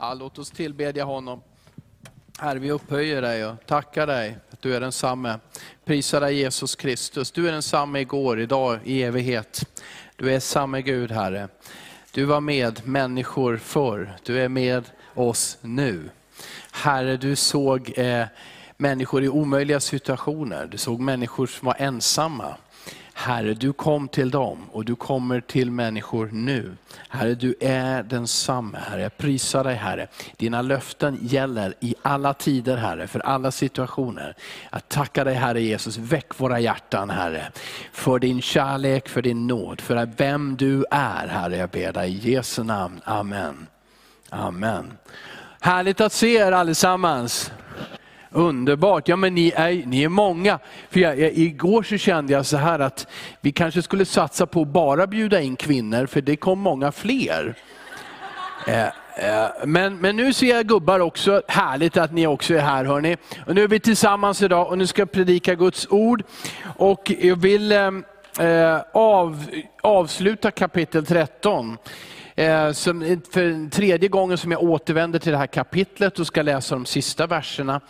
Ja, låt oss tillbedja honom. Herre, vi upphöjer dig och tackar dig att du är densamme. Prisar dig Jesus Kristus. Du är densamme igår, idag, i evighet. Du är samme Gud, Herre. Du var med människor förr, du är med oss nu. Herre, du såg eh, människor i omöjliga situationer. Du såg människor som var ensamma. Herre, du kom till dem och du kommer till människor nu. Herre, du är densamme, Herre. Jag prisar dig, Herre. Dina löften gäller i alla tider, Herre, för alla situationer. Jag tackar dig, Herre Jesus. Väck våra hjärtan, Herre, för din kärlek, för din nåd, för vem du är, Herre. Jag ber dig i Jesu namn. Amen. Amen. Härligt att se er allesammans. Underbart, ja men ni är, ni är många. För jag, jag, igår så kände jag så här att vi kanske skulle satsa på att bara bjuda in kvinnor, för det kom många fler. Eh, eh, men, men nu ser jag gubbar också, härligt att ni också är här hörni. Och nu är vi tillsammans idag och nu ska jag predika Guds ord. Och jag vill eh, eh av, avsluta kapitel 13. Eh, som, för tredje gången som jag återvänder till det här kapitlet och ska läsa de sista verserna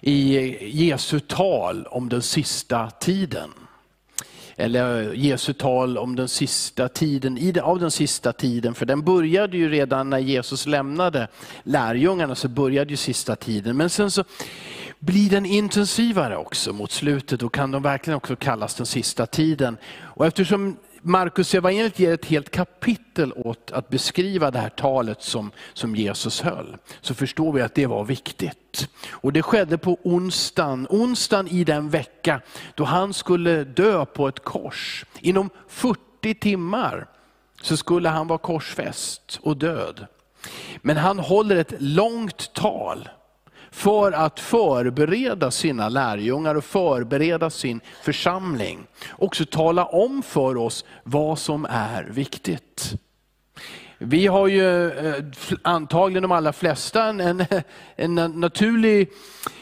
i Jesu tal om den sista tiden. Eller Jesu tal om den sista tiden, av den sista tiden, för den började ju redan när Jesus lämnade lärjungarna, så började ju sista tiden. Men sen så blir den intensivare också mot slutet och kan de verkligen också kallas den sista tiden. Och eftersom Markus evangeliet ger ett helt kapitel åt att beskriva det här talet som, som Jesus höll. Så förstår vi att det var viktigt. Och det skedde på onsdagen, onsdagen i den vecka då han skulle dö på ett kors. Inom 40 timmar så skulle han vara korsfäst och död. Men han håller ett långt tal för att förbereda sina lärjungar och förbereda sin församling. Också tala om för oss vad som är viktigt. Vi har ju eh, antagligen de allra flesta en, en, naturlig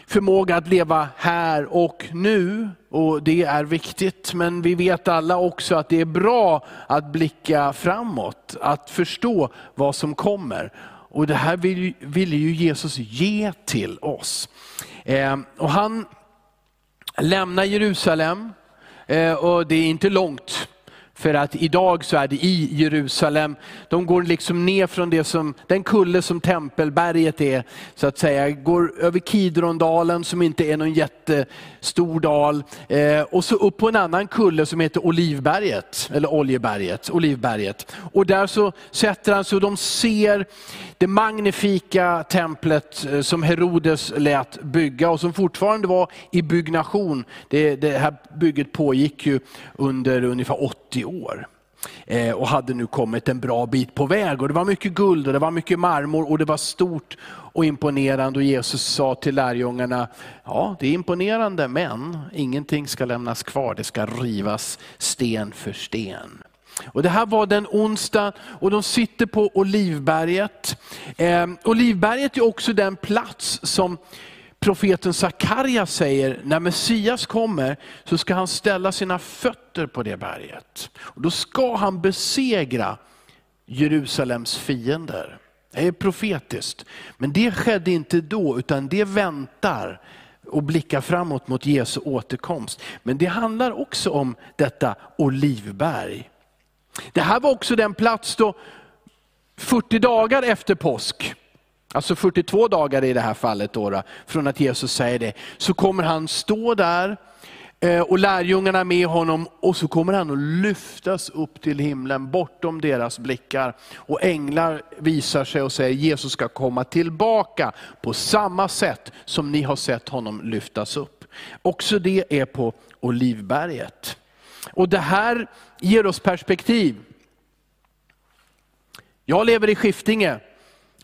förmåga att leva här och nu och det är viktigt. Men vi vet alla också att det är bra att blicka framåt, att förstå vad som kommer. Och det här ville vill ju Jesus ge till oss. Eh, och han lämnar Jerusalem eh, och det är inte långt. För att idag så är det i Jerusalem, de går liksom ner från det som, den kulle som tempelberget är, så att säga, går över Kidrondalen som inte är någon jättestor dal, eh, och så upp på en annan kulle som heter Olivberget, eller Oljeberget, Olivberget. Och där så sätter han sig och de ser det magnifika templet eh, som Herodes lät bygga och som fortfarande var i byggnation. Det, det här bygget pågick ju under ungefär 80 år eh, och hade nu kommit en bra bit på väg. Och det var mycket guld och det var mycket marmor och det var stort och imponerande. Och Jesus sa till lärjungarna, ja det är imponerande men ingenting ska lämnas kvar, det ska rivas sten för sten. Och det här var den onsdag och de sitter på Olivberget. Eh, Olivberget är också den plats som profeten Sakarja säger, när Messias kommer så ska han ställa sina fötter på det berget. Och då ska han besegra Jerusalems fiender. Det är profetiskt. Men det skedde inte då, utan det väntar och blickar framåt mot Jesu återkomst. Men det handlar också om detta Olivberg. Det här var också den plats då 40 dagar efter påsk, alltså 42 dagar i det här fallet, då, från att Jesus säger det, så kommer han stå där eh, och lärjungarna med honom och så kommer han att lyftas upp till himlen bortom deras blickar. Och änglar visar sig och säger Jesus ska komma tillbaka på samma sätt som ni har sett honom lyftas upp. Också det är på Olivberget. Och det här ger oss perspektiv. Jag lever i Skiftinge,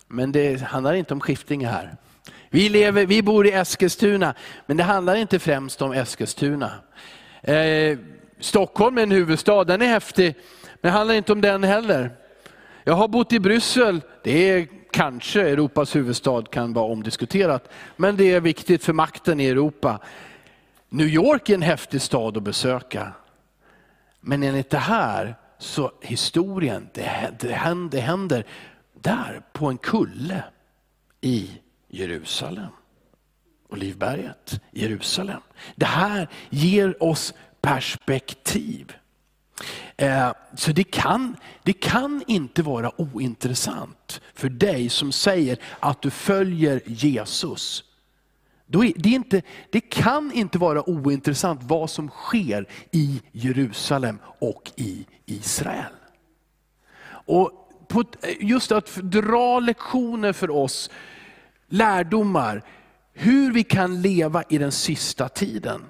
men det handlar inte om Skiftinge här. Vi, lever, vi bor i Eskilstuna, men det handlar inte främst om Eskilstuna. Eh, Stockholm är en huvudstad, den är häftig, men det handlar inte om den heller. Jag har bott i Bryssel, det är kanske Europas huvudstad, kan vara omdiskuterat, men det är viktigt för makten i Europa. New York är en häftig stad att besöka. Men enligt det här, så historien, det, det, händer, det händer där på en kulle. i Jerusalem. Olivberget, Jerusalem. Det här ger oss perspektiv. Eh, så det kan, det kan inte vara ointressant för dig som säger att du följer Jesus. Det, inte, det kan inte vara ointressant vad som sker i Jerusalem och i Israel. Och just att dra lektioner för oss, lärdomar, hur vi kan leva i den sista tiden.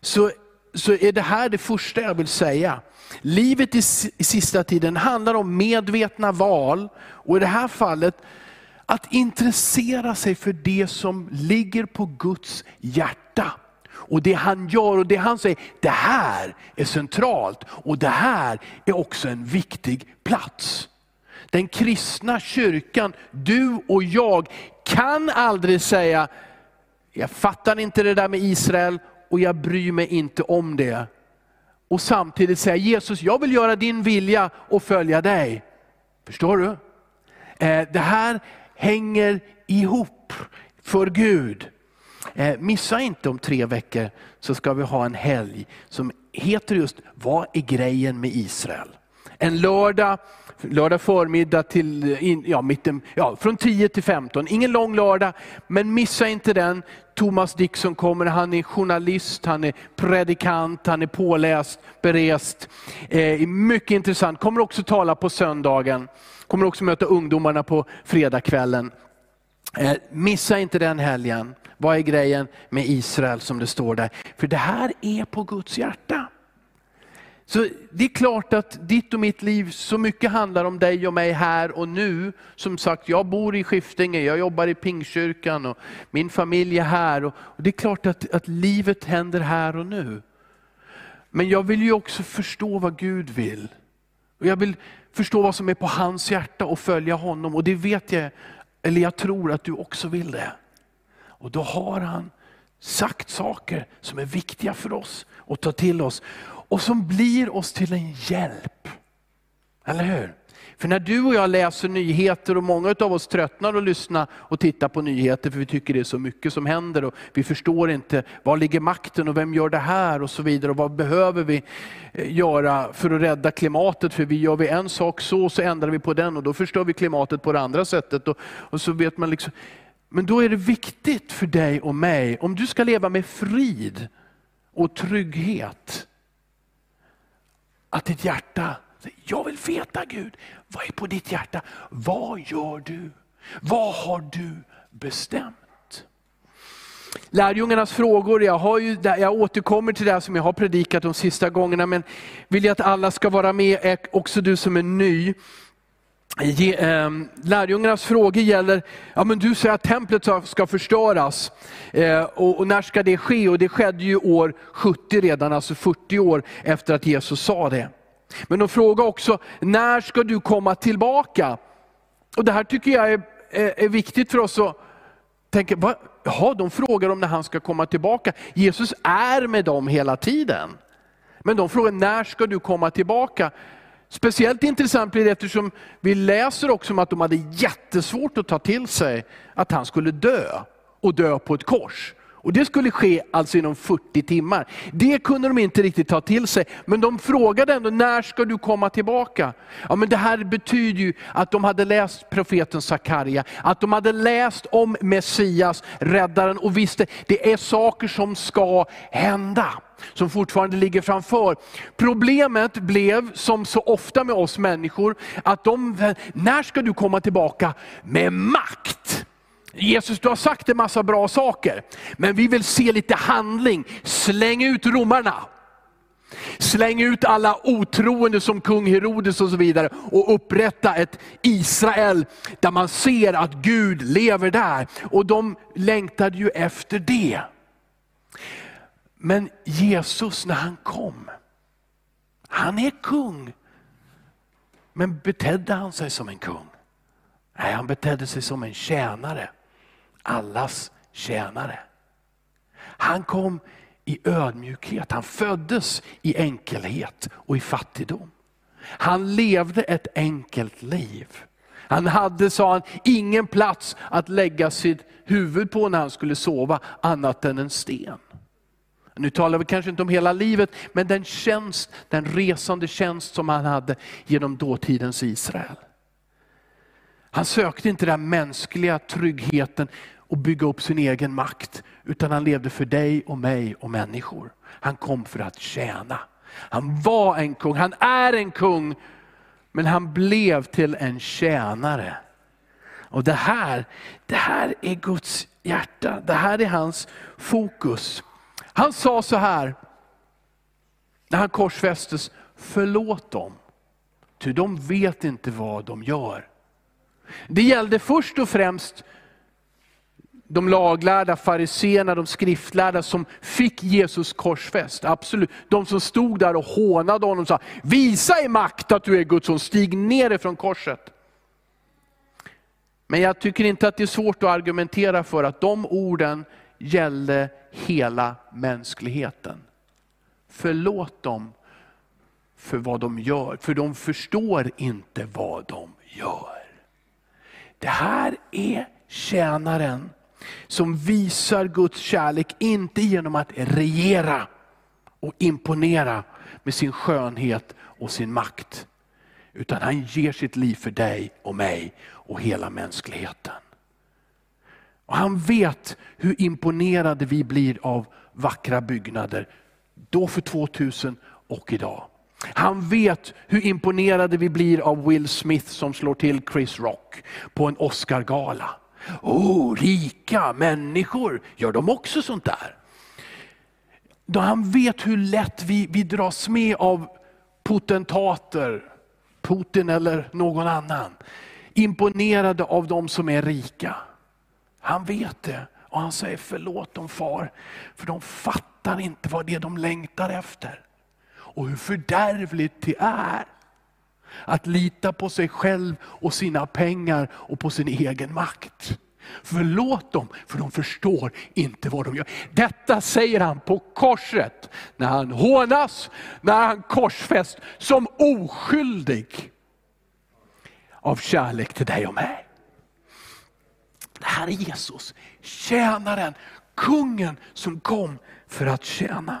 Så, så är det här det första jag vill säga. Livet i, i sista tiden handlar om medvetna val, och i det här fallet att intressera sig för det som ligger på Guds hjärta. Och det han gör och det han säger, det här är centralt och det här är också en viktig plats. Den kristna kyrkan, du och jag, kan aldrig säga, jag fattar inte det där med Israel och jag bryr mig inte om det. Och samtidigt säga, Jesus jag vill göra din vilja och följa dig. Förstår du? Eh, det här hänger ihop för Gud. Eh, missa inte om tre veckor så ska vi ha en helg som heter just Vad är grejen med Israel? En lördag, lördag förmiddag till, ja, mitten, ja, från 10 till 15. Ingen lång lördag, men missa inte den. Thomas Dixon kommer, han är journalist, han är predikant, han är påläst, berest. Eh, mycket intressant, kommer också tala på söndagen. Kommer också möta ungdomarna på fredagskvällen. Eh, missa inte den helgen. Vad är grejen med Israel som det står där? För det här är på Guds hjärta. Så Det är klart att ditt och mitt liv så mycket handlar om dig och mig här och nu. Som sagt, jag bor i Skiftinge, jag jobbar i Pingkyrkan och min familj är här. Och, Det är klart att, att livet händer här och nu. Men jag vill ju också förstå vad Gud vill. Och jag vill förstå vad som är på hans hjärta och följa honom. Och det vet jag, eller jag tror att du också vill det. Och då har han sagt saker som är viktiga för oss att ta till oss och som blir oss till en hjälp. Eller hur? För när du och jag läser nyheter och många av oss tröttnar och lyssna och titta på nyheter för vi tycker det är så mycket som händer och vi förstår inte var ligger makten och vem gör det här och så vidare och vad behöver vi eh, göra för att rädda klimatet för vi gör vi en sak så så ändrar vi på den och då förstör vi klimatet på det andra sättet. Och, och så vet man liksom, men då är det viktigt för dig och mig, om du ska leva med frid och trygghet, att ditt hjärta jag vill veta Gud, vad är på ditt hjärta? Vad gör du? Vad har du bestämt? Lärjungarnas frågor, jag, har ju, jag återkommer till det som jag har predikat de sista gångerna, men vill jag att alla ska vara med, också du som är ny. Ehm, lärjungarnas frågor gäller, ja men du säger att templet ska förstöras. Eh, och, och, när ska det ske? Och det skedde ju år 70 redan, alltså 40 år efter att Jesus sa det. Men de frågar också, när ska du komma tillbaka? Och Det här tycker jag är, är, är viktigt för oss att tänka, va? jaha, de frågar om när han ska komma tillbaka. Jesus är med dem hela tiden. Men de frågar, när ska du komma tillbaka? Speciellt intressant blir det eftersom vi läser också om att de hade jättesvårt att ta till sig att han skulle dö och dö på ett kors. Och Det skulle ske alltså inom 40 timmar. Det kunde de inte riktigt ta till sig, men de frågade ändå, när ska du komma tillbaka? Ja, men det här betyder ju att de hade läst profeten Sakarja, att de hade läst om Messias, räddaren och visste, det är saker som ska hända som fortfarande ligger framför. Problemet blev, som så ofta med oss människor, att de, när ska du komma tillbaka med makt? Jesus du har sagt en massa bra saker, men vi vill se lite handling. Släng ut romarna. Släng ut alla otroende som kung Herodes och så vidare och upprätta ett Israel där man ser att Gud lever där. Och de längtade ju efter det. Men Jesus när han kom, han är kung. Men betedde han sig som en kung? Nej, han betedde sig som en tjänare allas tjänare. Han kom i ödmjukhet, han föddes i enkelhet och i fattigdom. Han levde ett enkelt liv. Han hade, sa han, ingen plats att lägga sitt huvud på när han skulle sova, annat än en sten. Nu talar vi kanske inte om hela livet, men den tjänst, den resande tjänst som han hade genom dåtidens Israel. Han sökte inte den mänskliga tryggheten och bygga upp sin egen makt, utan han levde för dig och mig och människor. Han kom för att tjäna. Han var en kung, han är en kung, men han blev till en tjänare. Och det här, det här är Guds hjärta, det här är hans fokus. Han sa så här, när han korsfästes, förlåt dem, ty de vet inte vad de gör. Det gällde först och främst de laglärda, fariseerna, de skriftlärda som fick Jesus korsfäst. Absolut. De som stod där och hånade honom och sa, visa i makt att du är Guds son, stig ner ifrån korset. Men jag tycker inte att det är svårt att argumentera för att de orden gällde hela mänskligheten. Förlåt dem för vad de gör, för de förstår inte vad de gör. Det här är tjänaren som visar Guds kärlek, inte genom att regera och imponera med sin skönhet och sin makt. Utan han ger sitt liv för dig och mig och hela mänskligheten. Och han vet hur imponerade vi blir av vackra byggnader, då för 2000 och idag. Han vet hur imponerade vi blir av Will Smith som slår till Chris Rock på en Oscargala. Oh, rika människor, gör de också sånt där? Då han vet hur lätt vi, vi dras med av potentater, Putin eller någon annan. Imponerade av de som är rika. Han vet det och han säger förlåt dem far, för de fattar inte vad det är de längtar efter. Och hur fördärvligt det är att lita på sig själv och sina pengar och på sin egen makt. Förlåt dem, för de förstår inte vad de gör. Detta säger han på korset, när han hånas, när han korsfäst som oskyldig av kärlek till dig och mig. Det här är Jesus, tjänaren, kungen som kom för att tjäna.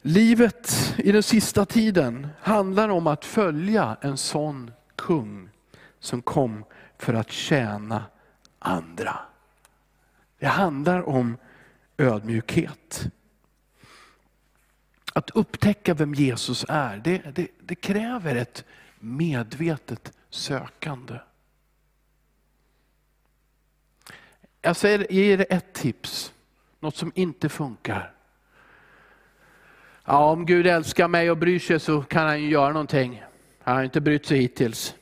Livet i den sista tiden handlar om att följa en sån kung som kom för att tjäna andra. Det handlar om ödmjukhet. Att upptäcka vem Jesus är, det, det, det kräver ett medvetet sökande. Jag säger, ger er ett tips, något som inte funkar. Ja, om Gud älskar mig och bryr sig så kan han ju göra någonting. Han har inte brytt sig hittills.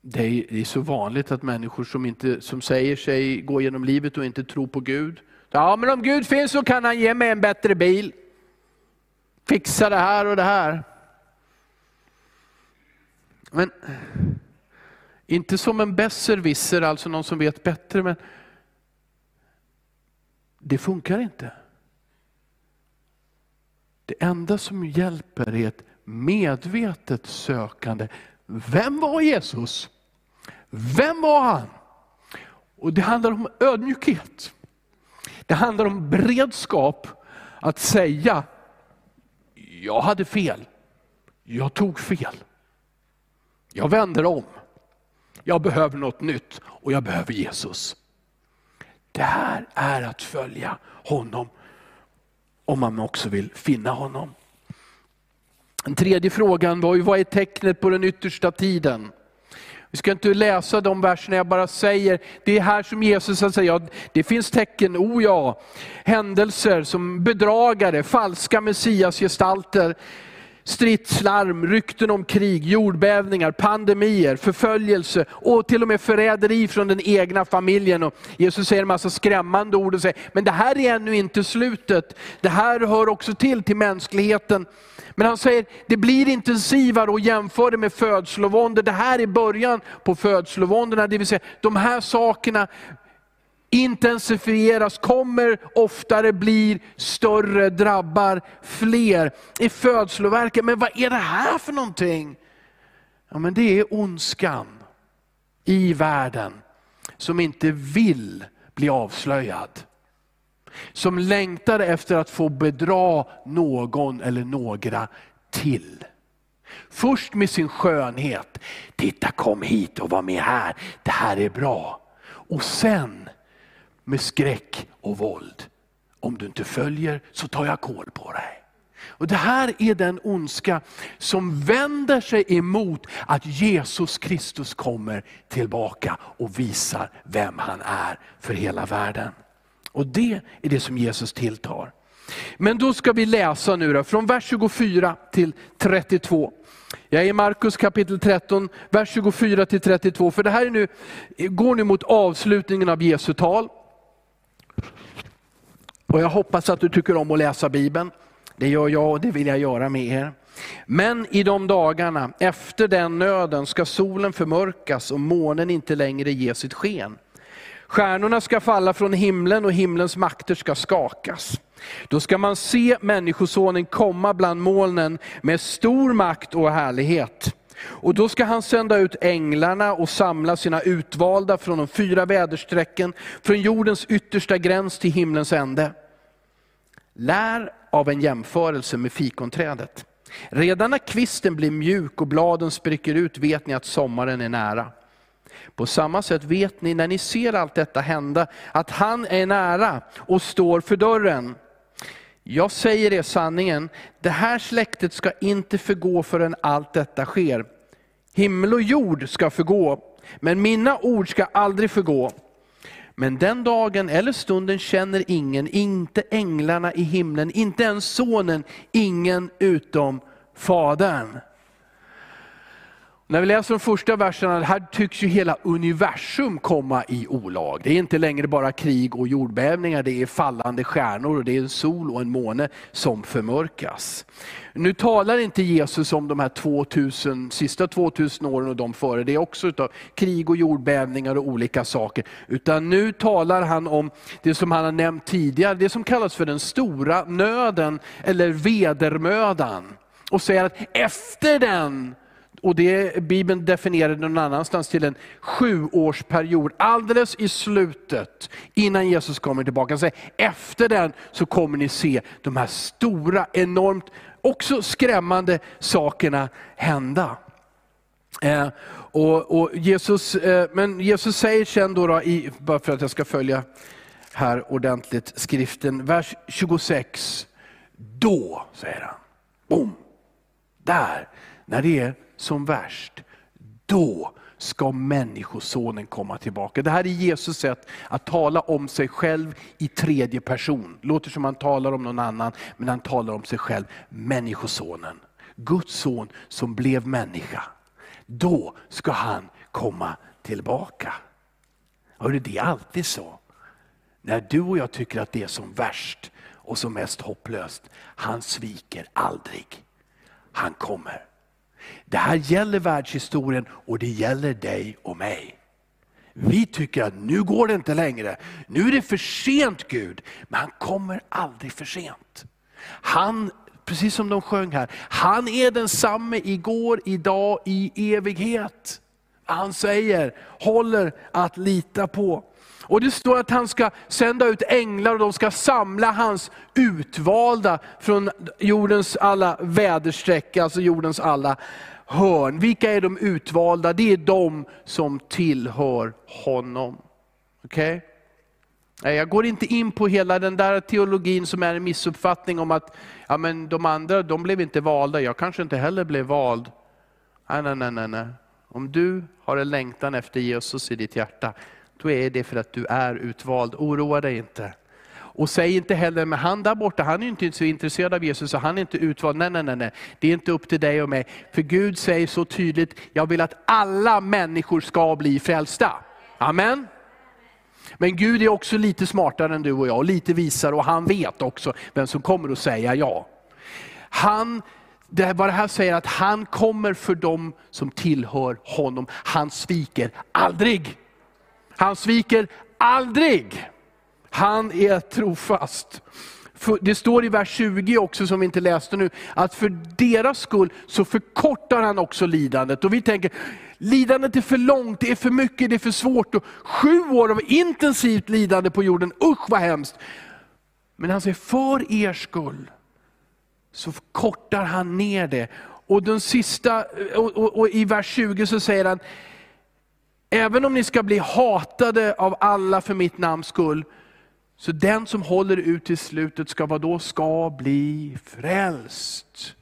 Det är, så vanligt att människor som, inte, som säger sig gå genom livet och inte tro på Gud. Ja, men om Gud finns så kan han ge mig en bättre bil. Fixa det här och det här. Men inte som en besserwisser, alltså någon som vet bättre, men det funkar inte. Det enda som hjälper är ett medvetet sökande. Vem var Jesus? Vem var han? Och Det handlar om ödmjukhet. Det handlar om beredskap att säga, jag hade fel. Jag tog fel. Jag vänder om. Jag behöver något nytt och jag behöver Jesus. Det här är att följa honom om man också vill finna honom. Den tredje frågan var ju, vad är tecknet på den yttersta tiden? Vi ska inte läsa de verserna, jag bara säger, det är här som Jesus säger, ja, det finns tecken, o ja, händelser som bedragare, falska messiasgestalter, stridslarm, rykten om krig, jordbävningar, pandemier, förföljelse och till och med förräderi från den egna familjen. Och Jesus säger en massa skrämmande ord och säger, men det här är ännu inte slutet. Det här hör också till till mänskligheten. Men han säger, det blir intensivare och jämför det med födslovåndor. Det här är början på födslovåndorna, det vill säga de här sakerna intensifieras, kommer oftare, blir större, drabbar fler. I födslovärken, men vad är det här för någonting? Ja, men det är ondskan i världen som inte vill bli avslöjad. Som längtar efter att få bedra någon eller några till. Först med sin skönhet. Titta kom hit och var med här. Det här är bra. Och sen med skräck och våld. Om du inte följer så tar jag kål på dig. Och Det här är den ondska som vänder sig emot att Jesus Kristus kommer tillbaka och visar vem han är för hela världen. Och Det är det som Jesus tilltar. Men då ska vi läsa nu då, från vers 24 till 32. Jag är i Markus kapitel 13, vers 24 till 32. För det här är nu, går nu mot avslutningen av Jesu tal. Och jag hoppas att du tycker om att läsa Bibeln. Det gör jag och det vill jag göra med er. Men i de dagarna efter den nöden ska solen förmörkas och månen inte längre ge sitt sken. Stjärnorna ska falla från himlen och himlens makter ska skakas. Då ska man se Människosonen komma bland molnen med stor makt och härlighet. Och då ska han sända ut änglarna och samla sina utvalda från de fyra väderstrecken, från jordens yttersta gräns till himlens ände. Lär av en jämförelse med fikonträdet. Redan när kvisten blir mjuk och bladen spricker ut vet ni att sommaren är nära. På samma sätt vet ni när ni ser allt detta hända att han är nära och står för dörren. Jag säger er sanningen, det här släktet ska inte förgå förrän allt detta sker. Himmel och jord ska förgå, men mina ord ska aldrig förgå. Men den dagen eller stunden känner ingen, inte änglarna i himlen, inte ens sonen, ingen utom Fadern. När vi läser de första verserna, här tycks ju hela universum komma i olag. Det är inte längre bara krig och jordbävningar, det är fallande stjärnor och det är en sol och en måne som förmörkas. Nu talar inte Jesus om de här 2000, sista 2000 åren och de före, det också utav krig och jordbävningar och olika saker. Utan nu talar han om det som han har nämnt tidigare, det som kallas för den stora nöden eller vedermödan. Och säger att efter den och det Bibeln definierar någon annanstans till en sjuårsperiod, alldeles i slutet, innan Jesus kommer tillbaka. Så efter den så kommer ni se de här stora, enormt, också skrämmande sakerna hända. Eh, och, och, Jesus, eh, men Jesus säger sen, då, då i, bara för att jag ska följa här ordentligt skriften, vers 26. Då, säger han, boom, där, när det är som värst, då ska människosonen komma tillbaka. Det här är Jesus sätt att tala om sig själv i tredje person. Låter som han talar om någon annan, men han talar om sig själv, människosonen. Guds son som blev människa. Då ska han komma tillbaka. Hörde, det är alltid så. När du och jag tycker att det är som värst och som mest hopplöst, han sviker aldrig. Han kommer. Det här gäller världshistorien och det gäller dig och mig. Vi tycker att nu går det inte längre. Nu är det för sent Gud. Men han kommer aldrig för sent. Han, precis som de sjöng här, han är densamme igår, idag, i evighet. Han säger, håller att lita på. Och det står att han ska sända ut änglar och de ska samla hans utvalda från jordens alla väderstreck, alltså jordens alla hörn. Vilka är de utvalda? Det är de som tillhör honom. Okej? Okay? Jag går inte in på hela den där teologin som är en missuppfattning om att ja, men de andra de blev inte valda, jag kanske inte heller blev vald. Nej, nej, nej, nej. Om du har en längtan efter Jesus i ditt hjärta, då är det för att du är utvald. Oroa dig inte. Och säg inte heller, men han där borta, han är inte så intresserad av Jesus, så han är inte utvald. Nej, nej, nej, nej. Det är inte upp till dig och mig. För Gud säger så tydligt, jag vill att alla människor ska bli frälsta. Amen. Men Gud är också lite smartare än du och jag, och lite visare, och han vet också vem som kommer att säga ja. Han, det här, vad det här säger att han kommer för dem som tillhör honom. Han sviker aldrig. Han sviker aldrig. Han är trofast. det står i vers 20 också, som vi inte läste nu, att för deras skull så förkortar han också lidandet. Och vi tänker, lidandet är för långt, det är för mycket, det är för svårt. Och sju år av intensivt lidande på jorden, usch vad hemskt. Men han säger, för er skull så kortar han ner det. Och, den sista, och, och, och i vers 20 så säger han, även om ni ska bli hatade av alla för mitt namns skull, så den som håller ut till slutet ska vad då? Ska bli frälst.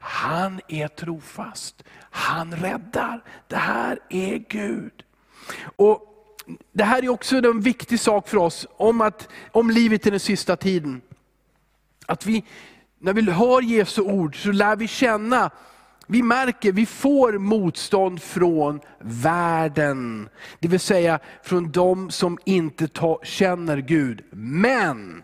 Han är trofast. Han räddar. Det här är Gud. Och Det här är också en viktig sak för oss om, att, om livet i den sista tiden. Att vi, när vi hör Jesu ord så lär vi känna vi märker, vi får motstånd från världen. Det vill säga från de som inte ta, känner Gud. Men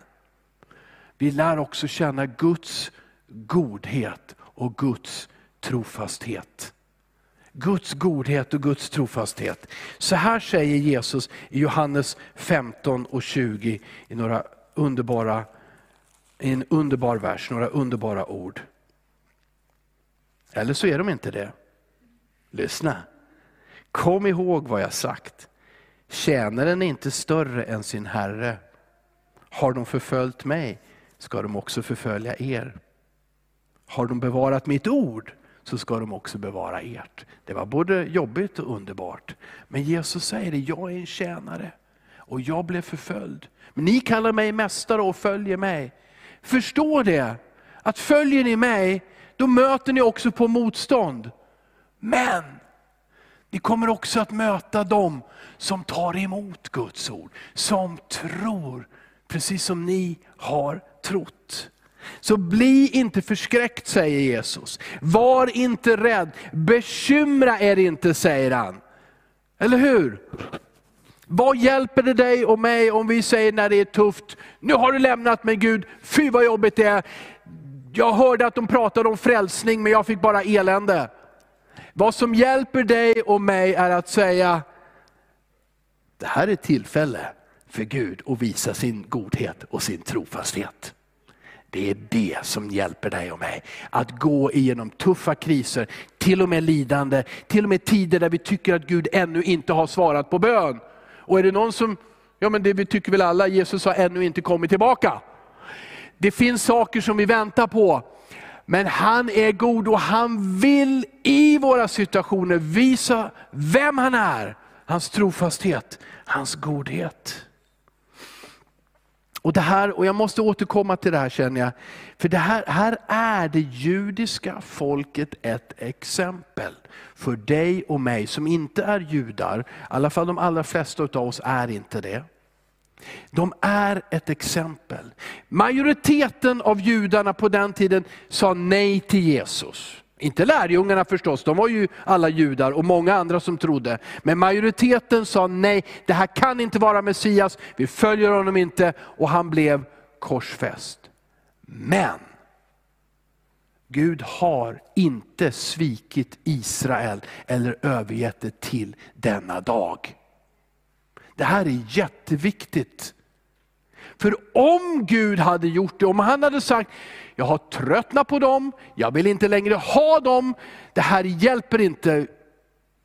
vi lär också känna Guds godhet och Guds trofasthet. Guds godhet och Guds trofasthet. Så här säger Jesus i Johannes 15 och 20 i några underbara, i en underbar vers, några underbara ord. Eller så är de inte det. Lyssna. Kom ihåg vad jag sagt. Tjänaren är inte större än sin herre. Har de förföljt mig ska de också förfölja er. Har de bevarat mitt ord så ska de också bevara ert. Det var både jobbigt och underbart. Men Jesus säger det, jag är en tjänare och jag blev förföljd. Men ni kallar mig mästare och följer mig. Förstå det, att följer ni mig då möter ni också på motstånd. Men ni kommer också att möta dem som tar emot Guds ord, som tror, precis som ni har trott. Så bli inte förskräckt säger Jesus. Var inte rädd, bekymra er inte säger han. Eller hur? Vad hjälper det dig och mig om vi säger när det är tufft, nu har du lämnat mig Gud, fy vad jobbigt det är. Jag hörde att de pratade om frälsning, men jag fick bara elände. Vad som hjälper dig och mig är att säga, det här är ett tillfälle för Gud att visa sin godhet och sin trofasthet. Det är det som hjälper dig och mig. Att gå igenom tuffa kriser, till och med lidande, till och med tider där vi tycker att Gud ännu inte har svarat på bön. Och är det någon som, ja men det vi tycker väl alla, Jesus har ännu inte kommit tillbaka. Det finns saker som vi väntar på. Men han är god och han vill i våra situationer visa vem han är. Hans trofasthet, hans godhet. Och, det här, och Jag måste återkomma till det här känner jag. För det här, här är det judiska folket ett exempel för dig och mig som inte är judar. I alla fall de allra flesta av oss är inte det. De är ett exempel. Majoriteten av judarna på den tiden sa nej till Jesus. Inte lärjungarna förstås, de var ju alla judar och många andra som trodde. Men majoriteten sa nej, det här kan inte vara Messias, vi följer honom inte och han blev korsfäst. Men Gud har inte svikit Israel eller övergett det till denna dag. Det här är jätteviktigt. För om Gud hade gjort det, om han hade sagt, jag har tröttnat på dem, jag vill inte längre ha dem, det här hjälper inte,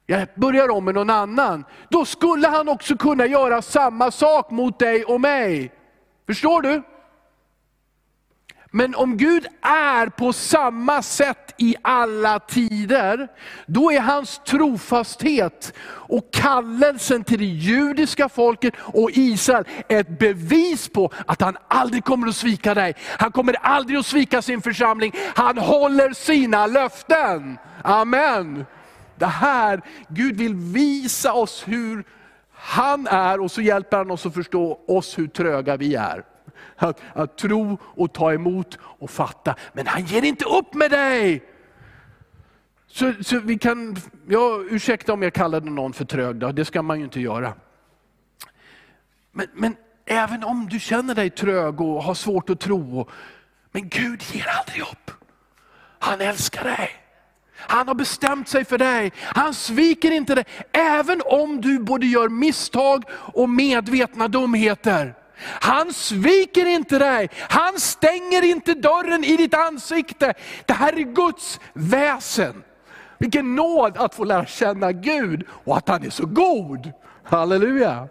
jag börjar om med någon annan. Då skulle han också kunna göra samma sak mot dig och mig. Förstår du? Men om Gud är på samma sätt i alla tider, då är hans trofasthet och kallelsen till det judiska folket och Israel ett bevis på att han aldrig kommer att svika dig. Han kommer aldrig att svika sin församling. Han håller sina löften. Amen. Det här, Gud vill visa oss hur han är och så hjälper han oss att förstå oss hur tröga vi är. Att, att tro och ta emot och fatta. Men han ger inte upp med dig. Så, så vi kan, ja, ursäkta om jag kallade någon för trög, då, det ska man ju inte göra. Men, men även om du känner dig trög och har svårt att tro, men Gud ger aldrig upp. Han älskar dig. Han har bestämt sig för dig. Han sviker inte dig, även om du både gör misstag och medvetna dumheter. Han sviker inte dig, han stänger inte dörren i ditt ansikte. Det här är Guds väsen. Vilken nåd att få lära känna Gud och att han är så god. Halleluja.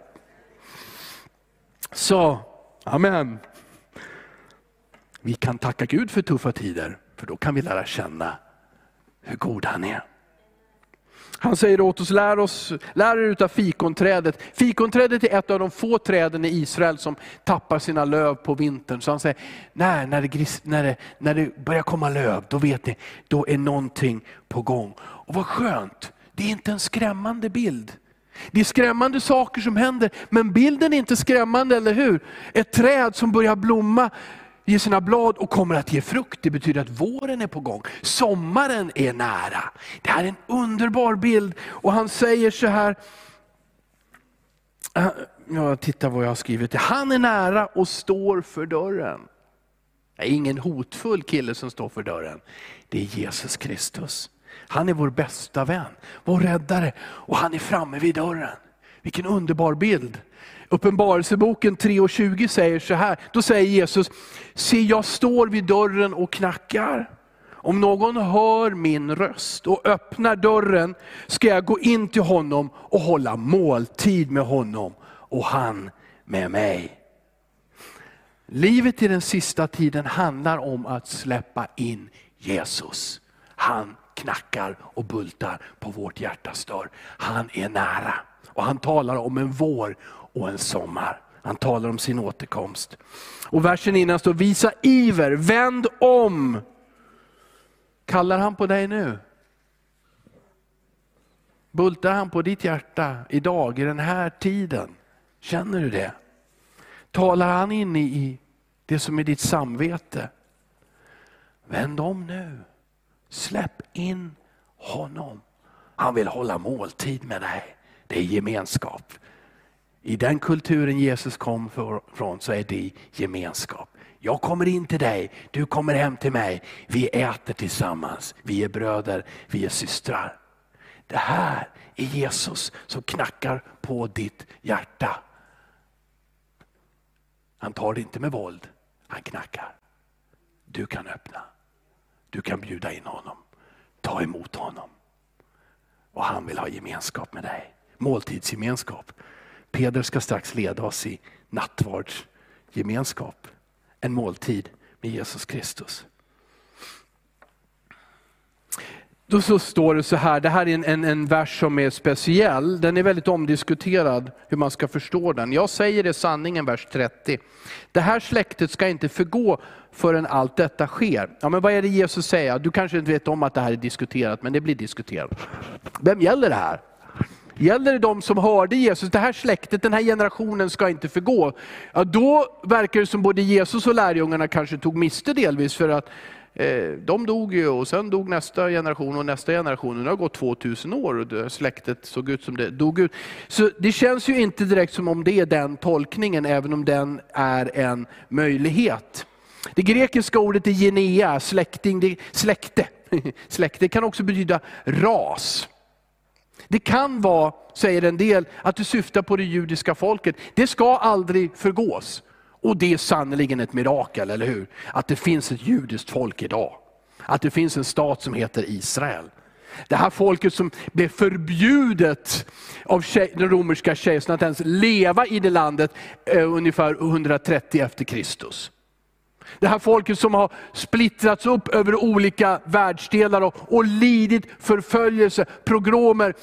Så, amen. Vi kan tacka Gud för tuffa tider, för då kan vi lära känna hur god han är. Han säger åt oss, lär, oss, lär er utav fikonträdet. Fikonträdet är ett av de få träden i Israel som tappar sina löv på vintern. Så han säger, när, när, det, när, det, när det börjar komma löv, då vet ni, då är någonting på gång. Och vad skönt, det är inte en skrämmande bild. Det är skrämmande saker som händer, men bilden är inte skrämmande, eller hur? Ett träd som börjar blomma, ger sina blad och kommer att ge frukt. Det betyder att våren är på gång. Sommaren är nära. Det här är en underbar bild. Och han säger så här, eh, jag tittar vad jag har skrivit. Han är nära och står för dörren. Det är ingen hotfull kille som står för dörren. Det är Jesus Kristus. Han är vår bästa vän, vår räddare och han är framme vid dörren. Vilken underbar bild. Uppenbarelseboken 3.20 säger så här, då säger Jesus, se jag står vid dörren och knackar. Om någon hör min röst och öppnar dörren ska jag gå in till honom och hålla måltid med honom och han med mig. Livet i den sista tiden handlar om att släppa in Jesus. Han knackar och bultar på vårt hjärtas dörr. Han är nära. Och han talar om en vår och en sommar. Han talar om sin återkomst. Och versen innan står, visa iver, vänd om. Kallar han på dig nu? Bultar han på ditt hjärta idag, i den här tiden? Känner du det? Talar han in i det som är ditt samvete? Vänd om nu. Släpp in honom. Han vill hålla måltid med dig. Det är gemenskap. I den kulturen Jesus kom från så är det gemenskap. Jag kommer in till dig, du kommer hem till mig. Vi äter tillsammans, vi är bröder, vi är systrar. Det här är Jesus som knackar på ditt hjärta. Han tar det inte med våld, han knackar. Du kan öppna. Du kan bjuda in honom. Ta emot honom. Och han vill ha gemenskap med dig. Måltidsgemenskap. Peder ska strax leda oss i nattvardsgemenskap. En måltid med Jesus Kristus. Då så står det så här, det här är en, en, en, vers som är speciell. Den är väldigt omdiskuterad hur man ska förstå den. Jag säger det sanningen, vers 30. Det här släktet ska inte förgå förrän allt detta sker. Ja, men vad är det Jesus säger? Du kanske inte vet om att det här är diskuterat, men det blir diskuterat. Vem gäller det här? Gäller det de som hörde Jesus, det här släktet, den här generationen ska inte förgå. Ja, då verkar det som både Jesus och lärjungarna kanske tog miste delvis för att eh, de dog ju och sen dog nästa generation och nästa generation. Nu har gått 2000 år och det släktet såg ut som det dog ut. Så det känns ju inte direkt som om det är den tolkningen, även om den är en möjlighet. Det grekiska ordet är genea, släkting, det, släkte. Släkte kan också betyda ras. Det kan vara, säger en del, att det syftar på det judiska folket. Det ska aldrig förgås. Och det är sannerligen ett mirakel, eller hur? Att det finns ett judiskt folk idag. Att det finns en stat som heter Israel. Det här folket som blev förbjudet av den romerska kejsaren att ens leva i det landet eh, ungefär 130 efter Kristus. Det här folket som har splittrats upp över olika världsdelar och, och lidit förföljelse, progromer.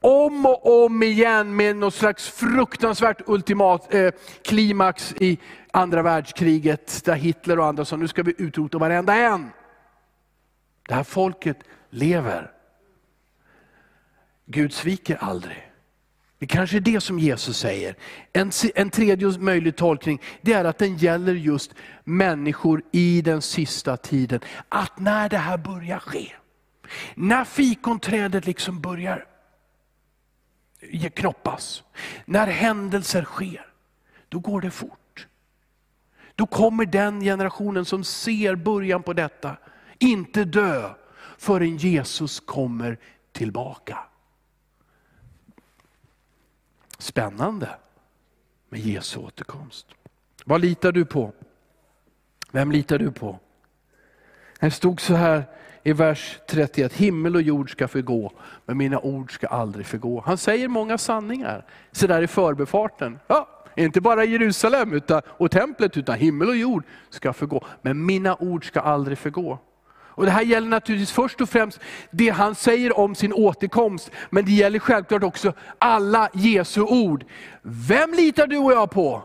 Om och om igen med något slags fruktansvärt ultimat eh, klimax i andra världskriget. Där Hitler och andra sa, nu ska vi utrota varenda en. Det här folket lever. Gud sviker aldrig. Det kanske är det som Jesus säger. En, en tredje möjlig tolkning det är att den gäller just människor i den sista tiden. Att när det här börjar ske, när fikonträdet liksom börjar knoppas, när händelser sker, då går det fort. Då kommer den generationen som ser början på detta inte dö förrän Jesus kommer tillbaka. Spännande. med Jesu återkomst. Vad litar du på? Vem litar du på? Det stod så här i vers 31, himmel och jord ska förgå, men mina ord ska aldrig förgå. Han säger många sanningar, så där i förbefarten. Ja, inte bara Jerusalem utan, och templet, utan himmel och jord ska förgå. Men mina ord ska aldrig förgå. Och Det här gäller naturligtvis först och främst det han säger om sin återkomst, men det gäller självklart också alla Jesu ord. Vem litar du och jag på?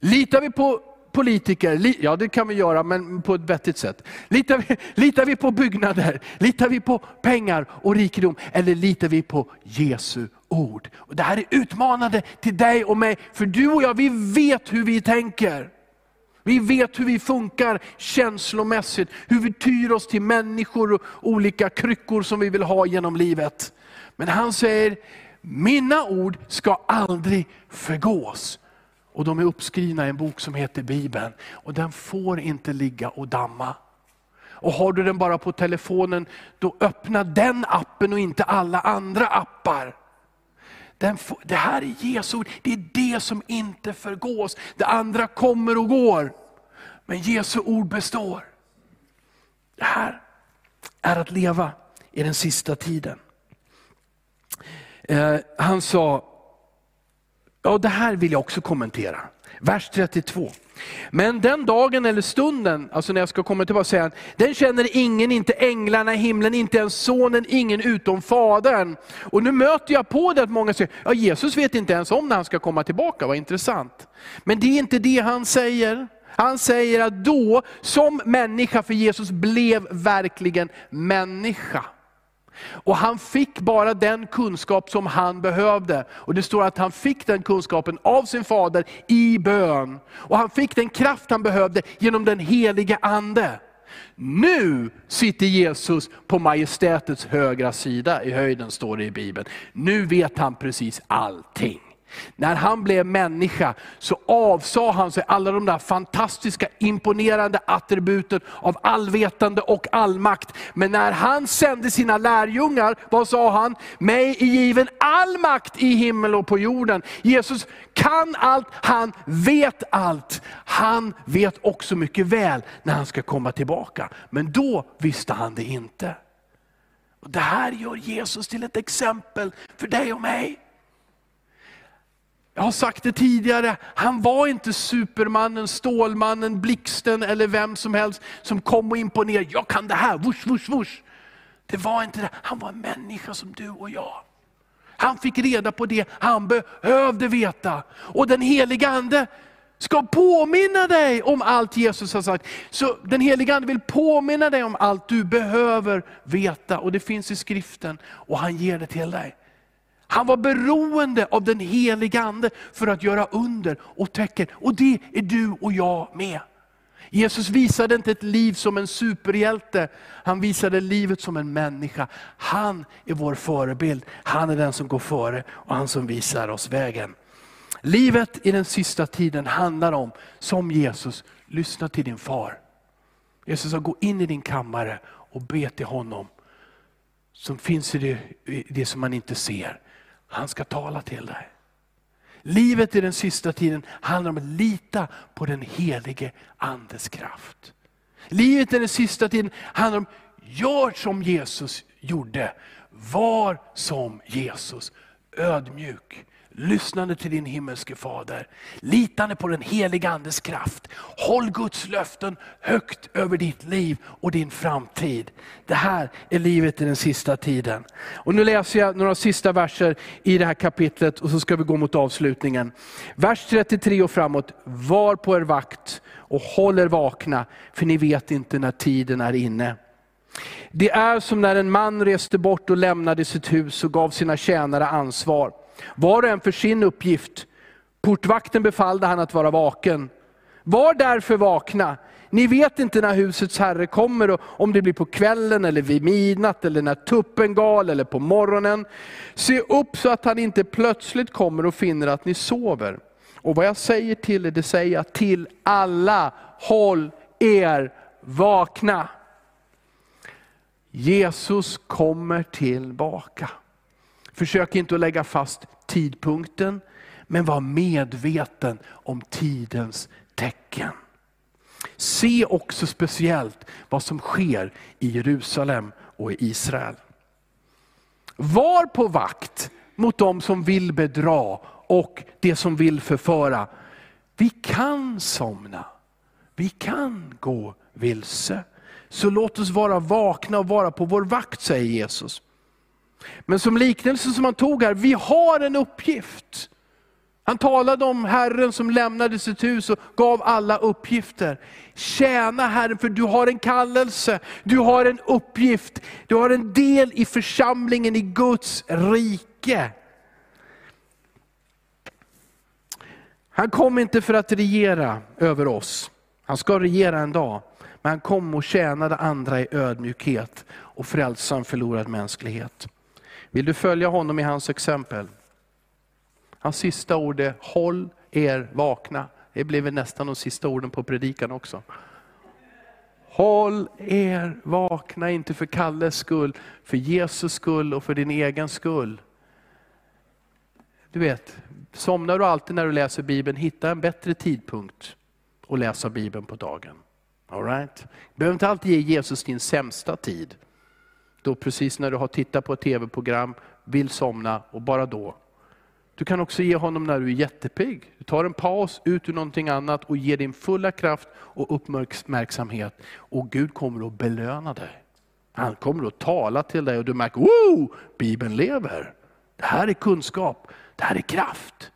Litar vi på politiker? Ja det kan vi göra, men på ett vettigt sätt. Litar vi, litar vi på byggnader? Litar vi på pengar och rikedom? Eller litar vi på Jesu ord? Och det här är utmanande till dig och mig, för du och jag, vi vet hur vi tänker. Vi vet hur vi funkar känslomässigt, hur vi tyr oss till människor och olika kryckor som vi vill ha genom livet. Men han säger, mina ord ska aldrig förgås. Och de är uppskrivna i en bok som heter Bibeln. Och den får inte ligga och damma. Och har du den bara på telefonen, då öppna den appen och inte alla andra appar. Den, det här är Jesu ord, det är det som inte förgås. Det andra kommer och går. Men Jesu ord består. Det här är att leva i den sista tiden. Eh, han sa, ja det här vill jag också kommentera. Vers 32. Men den dagen eller stunden, alltså när jag ska komma tillbaka, säger han, den känner ingen, inte änglarna i himlen, inte ens sonen, ingen utom fadern. Och nu möter jag på det att många säger, ja Jesus vet inte ens om när han ska komma tillbaka, vad intressant. Men det är inte det han säger. Han säger att då, som människa, för Jesus blev verkligen människa. Och han fick bara den kunskap som han behövde. Och Det står att han fick den kunskapen av sin fader i bön. Och han fick den kraft han behövde genom den helige ande. Nu sitter Jesus på majestätets högra sida, i höjden står det i Bibeln. Nu vet han precis allting. När han blev människa så avsade han sig alla de där fantastiska, imponerande attributen av allvetande och allmakt. Men när han sände sina lärjungar, vad sa han? Mig är given all makt i himmel och på jorden. Jesus kan allt, han vet allt. Han vet också mycket väl när han ska komma tillbaka. Men då visste han det inte. Och det här gör Jesus till ett exempel för dig och mig. Jag har sagt det tidigare, han var inte supermannen, stålmannen, blixten eller vem som helst som kom och imponerade. Jag kan det här, vush, vush, vush. Det var inte det. Han var en människa som du och jag. Han fick reda på det han behövde veta. Och den heliga Ande ska påminna dig om allt Jesus har sagt. Så den heliga Ande vill påminna dig om allt du behöver veta. Och det finns i skriften och han ger det till dig. Han var beroende av den heliga Ande för att göra under och tecken. Och det är du och jag med. Jesus visade inte ett liv som en superhjälte, han visade livet som en människa. Han är vår förebild, han är den som går före och han som visar oss vägen. Livet i den sista tiden handlar om, som Jesus, lyssna till din far. Jesus sa, gå in i din kammare och be till honom som finns i det, i det som man inte ser. Han ska tala till dig. Livet i den sista tiden handlar om att lita på den helige Andes kraft. Livet i den sista tiden handlar om, gör som Jesus gjorde. Var som Jesus, ödmjuk, lyssnande till din himmelske fader, litande på den heliga Andes kraft. Håll Guds löften högt över ditt liv och din framtid. Det här är livet i den sista tiden. Och Nu läser jag några sista verser i det här kapitlet och så ska vi gå mot avslutningen. Vers 33 och framåt. Var på er vakt och håll er vakna, för ni vet inte när tiden är inne. Det är som när en man reste bort och lämnade sitt hus och gav sina tjänare ansvar var och en för sin uppgift. Portvakten befallde han att vara vaken. Var därför vakna. Ni vet inte när husets herre kommer, och om det blir på kvällen, eller vid midnatt, eller när tuppen gal, eller på morgonen. Se upp så att han inte plötsligt kommer och finner att ni sover. Och vad jag säger till er, det säger jag till alla, håll er vakna. Jesus kommer tillbaka. Försök inte att lägga fast tidpunkten, Men var medveten om tidens tecken. Se också speciellt vad som sker i Jerusalem och i Israel. Var på vakt mot de som vill bedra och det som vill förföra. Vi kan somna, vi kan gå vilse. Så låt oss vara vakna och vara på vår vakt, säger Jesus. Men som liknelse som han tog här, vi har en uppgift. Han talade om Herren som lämnade sitt hus och gav alla uppgifter. Tjäna Herren för du har en kallelse, du har en uppgift, du har en del i församlingen i Guds rike. Han kom inte för att regera över oss, han ska regera en dag. Men han kom och tjänade andra i ödmjukhet och frälsa en förlorad mänsklighet. Vill du följa honom i hans exempel? Hans sista ord är, håll er vakna. Det blev nästan de sista orden på predikan också. Håll er vakna, inte för Kalles skull, för Jesus skull och för din egen skull. Du vet, somnar du alltid när du läser Bibeln, hitta en bättre tidpunkt att läsa Bibeln på dagen. All right? Du behöver inte alltid ge Jesus din sämsta tid. Då precis när du har tittat på ett tv-program, vill somna och bara då. Du kan också ge honom när du är jättepigg. Du tar en paus ut ur någonting annat och ger din fulla kraft och uppmärksamhet. Och Gud kommer att belöna dig. Han kommer att tala till dig och du märker, wow, Bibeln lever. Det här är kunskap, det här är kraft.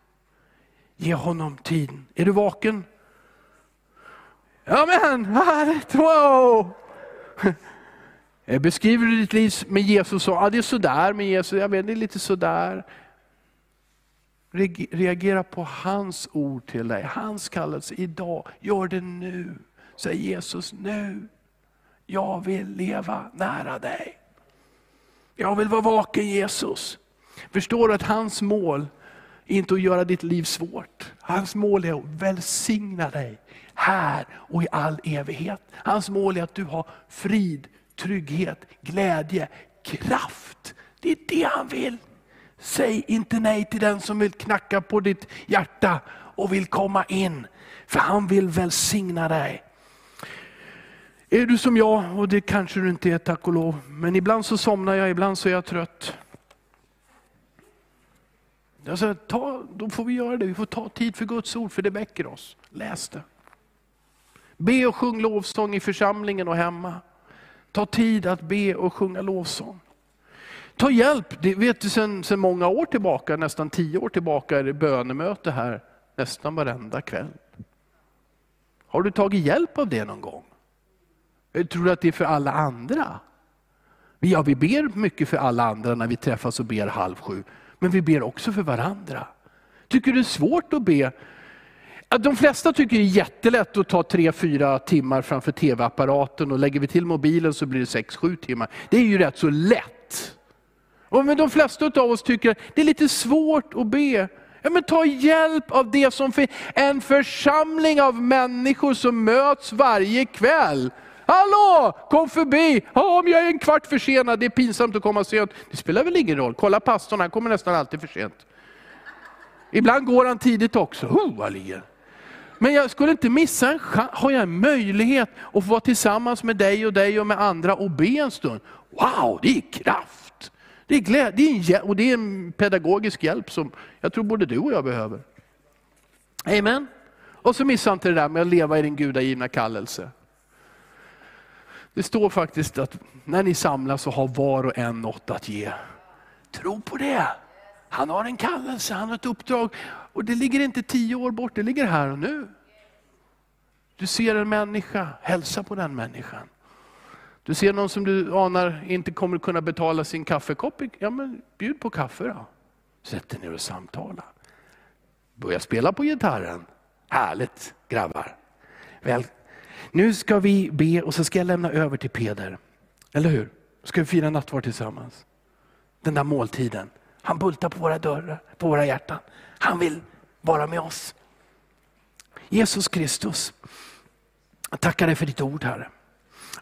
Ge honom tiden. Är du vaken? Amen, härligt, wow! Eh, beskriver du ditt liv med Jesus så, ja det är sådär med Jesus, jag vet det är lite sådär. Reagera på hans ord till dig, hans kallelse idag. Gör det nu. Säg Jesus nu. Jag vill leva nära dig. Jag vill vara vaken Jesus. Förstår du att hans mål är inte att göra ditt liv svårt. Hans mål är att välsigna dig här och i all evighet. Hans mål är att du har frid, trygghet, glädje, kraft. Det är det han vill. Säg inte nej till den som vill knacka på ditt hjärta och vill komma in. För han vill välsigna dig. Är du som jag, och det kanske du inte är tack och lov, men ibland så somnar jag, ibland så är jag trött. Jag säger, ta, då får vi göra det, vi får ta tid för Guds ord, för det väcker oss. Läs det. Be och sjung lovsång i församlingen och hemma. Ta tid att be och sjunga lovsång. Ta hjälp, det vet du sedan, sen många år tillbaka, nästan tio år tillbaka är det bönemöte här nästan varenda kväll. Har du tagit hjälp av det någon gång? Jag tror du att det är för alla andra? Ja, vi ber mycket för alla andra när vi träffas och ber halv sju, men vi ber också för varandra. Tycker du det är svårt att be? De flesta tycker det är jättelätt att ta tre, fyra timmar framför tv-apparaten och lägger vi till mobilen så blir det sex, sju timmar. Det är ju rätt så lätt. Och men de flesta av oss tycker att det är lite svårt att be. Ja, men ta hjälp av det som finns. En församling av människor som möts varje kväll. Hallå, kom förbi! Ja, om jag är en kvart försenad, det är pinsamt att komma sent. Det spelar väl ingen roll, kolla pastorn, han kommer nästan alltid för sent. Ibland går han tidigt också. Oh, men jag skulle inte missa en chans, har jag en möjlighet att få vara tillsammans med dig och dig och med andra och be en stund. Wow, det är kraft! Det är, glädje, det är och det är en pedagogisk hjälp som jag tror både du och jag behöver. Amen. Och så missa inte det där med att leva i din gudagivna kallelse. Det står faktiskt att när ni samlas så har var och en något att ge. Tro på det. Han har en kallelse, han har ett uppdrag. Och det ligger inte tio år bort, det ligger här och nu. Du ser en människa, hälsa på den människan. Du ser någon som du anar inte kommer kunna betala sin kaffekopp. Ja, men bjud på kaffe då. Sätt dig ner och samtala. Börja spela på gitarren. Härligt grabbar. Väl, nu ska vi be och så ska jag lämna över till Peder. Eller hur? Ska vi fira nattvard tillsammans. Den där måltiden. Han bultar på våra dörrar, på våra hjärtan. Han vill vara med oss. Jesus Kristus, jag tackar dig för ditt ord Herre.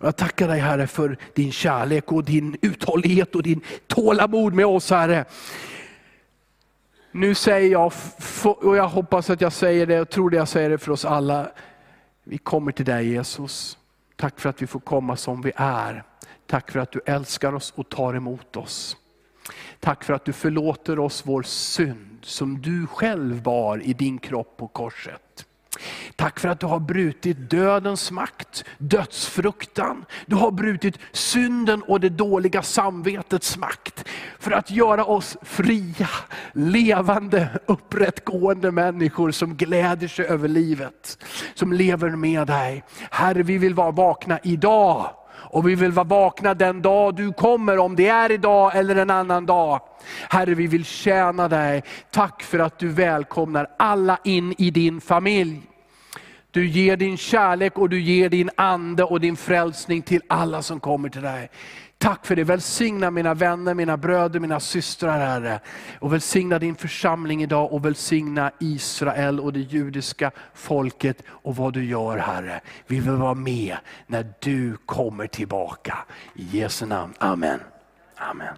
Jag tackar dig Herre för din kärlek och din uthållighet och din tålamod med oss Herre. Nu säger jag och jag hoppas att jag säger det, och tror det jag säger det för oss alla. Vi kommer till dig Jesus. Tack för att vi får komma som vi är. Tack för att du älskar oss och tar emot oss. Tack för att du förlåter oss vår synd som du själv bar i din kropp på korset. Tack för att du har brutit dödens makt, dödsfruktan. Du har brutit synden och det dåliga samvetets makt. För att göra oss fria, levande, upprättgående människor som gläder sig över livet. Som lever med dig. Herre, vi vill vara vakna idag. Och vi vill vara vakna den dag du kommer, om det är idag eller en annan dag. Herre, vi vill tjäna dig. Tack för att du välkomnar alla in i din familj. Du ger din kärlek och du ger din ande och din frälsning till alla som kommer till dig. Tack för det. Välsigna mina vänner, mina bröder, mina systrar Herre. Och välsigna din församling idag och välsigna Israel och det judiska folket och vad du gör Herre. Vi vill vara med när du kommer tillbaka. I Jesu namn. Amen. Amen.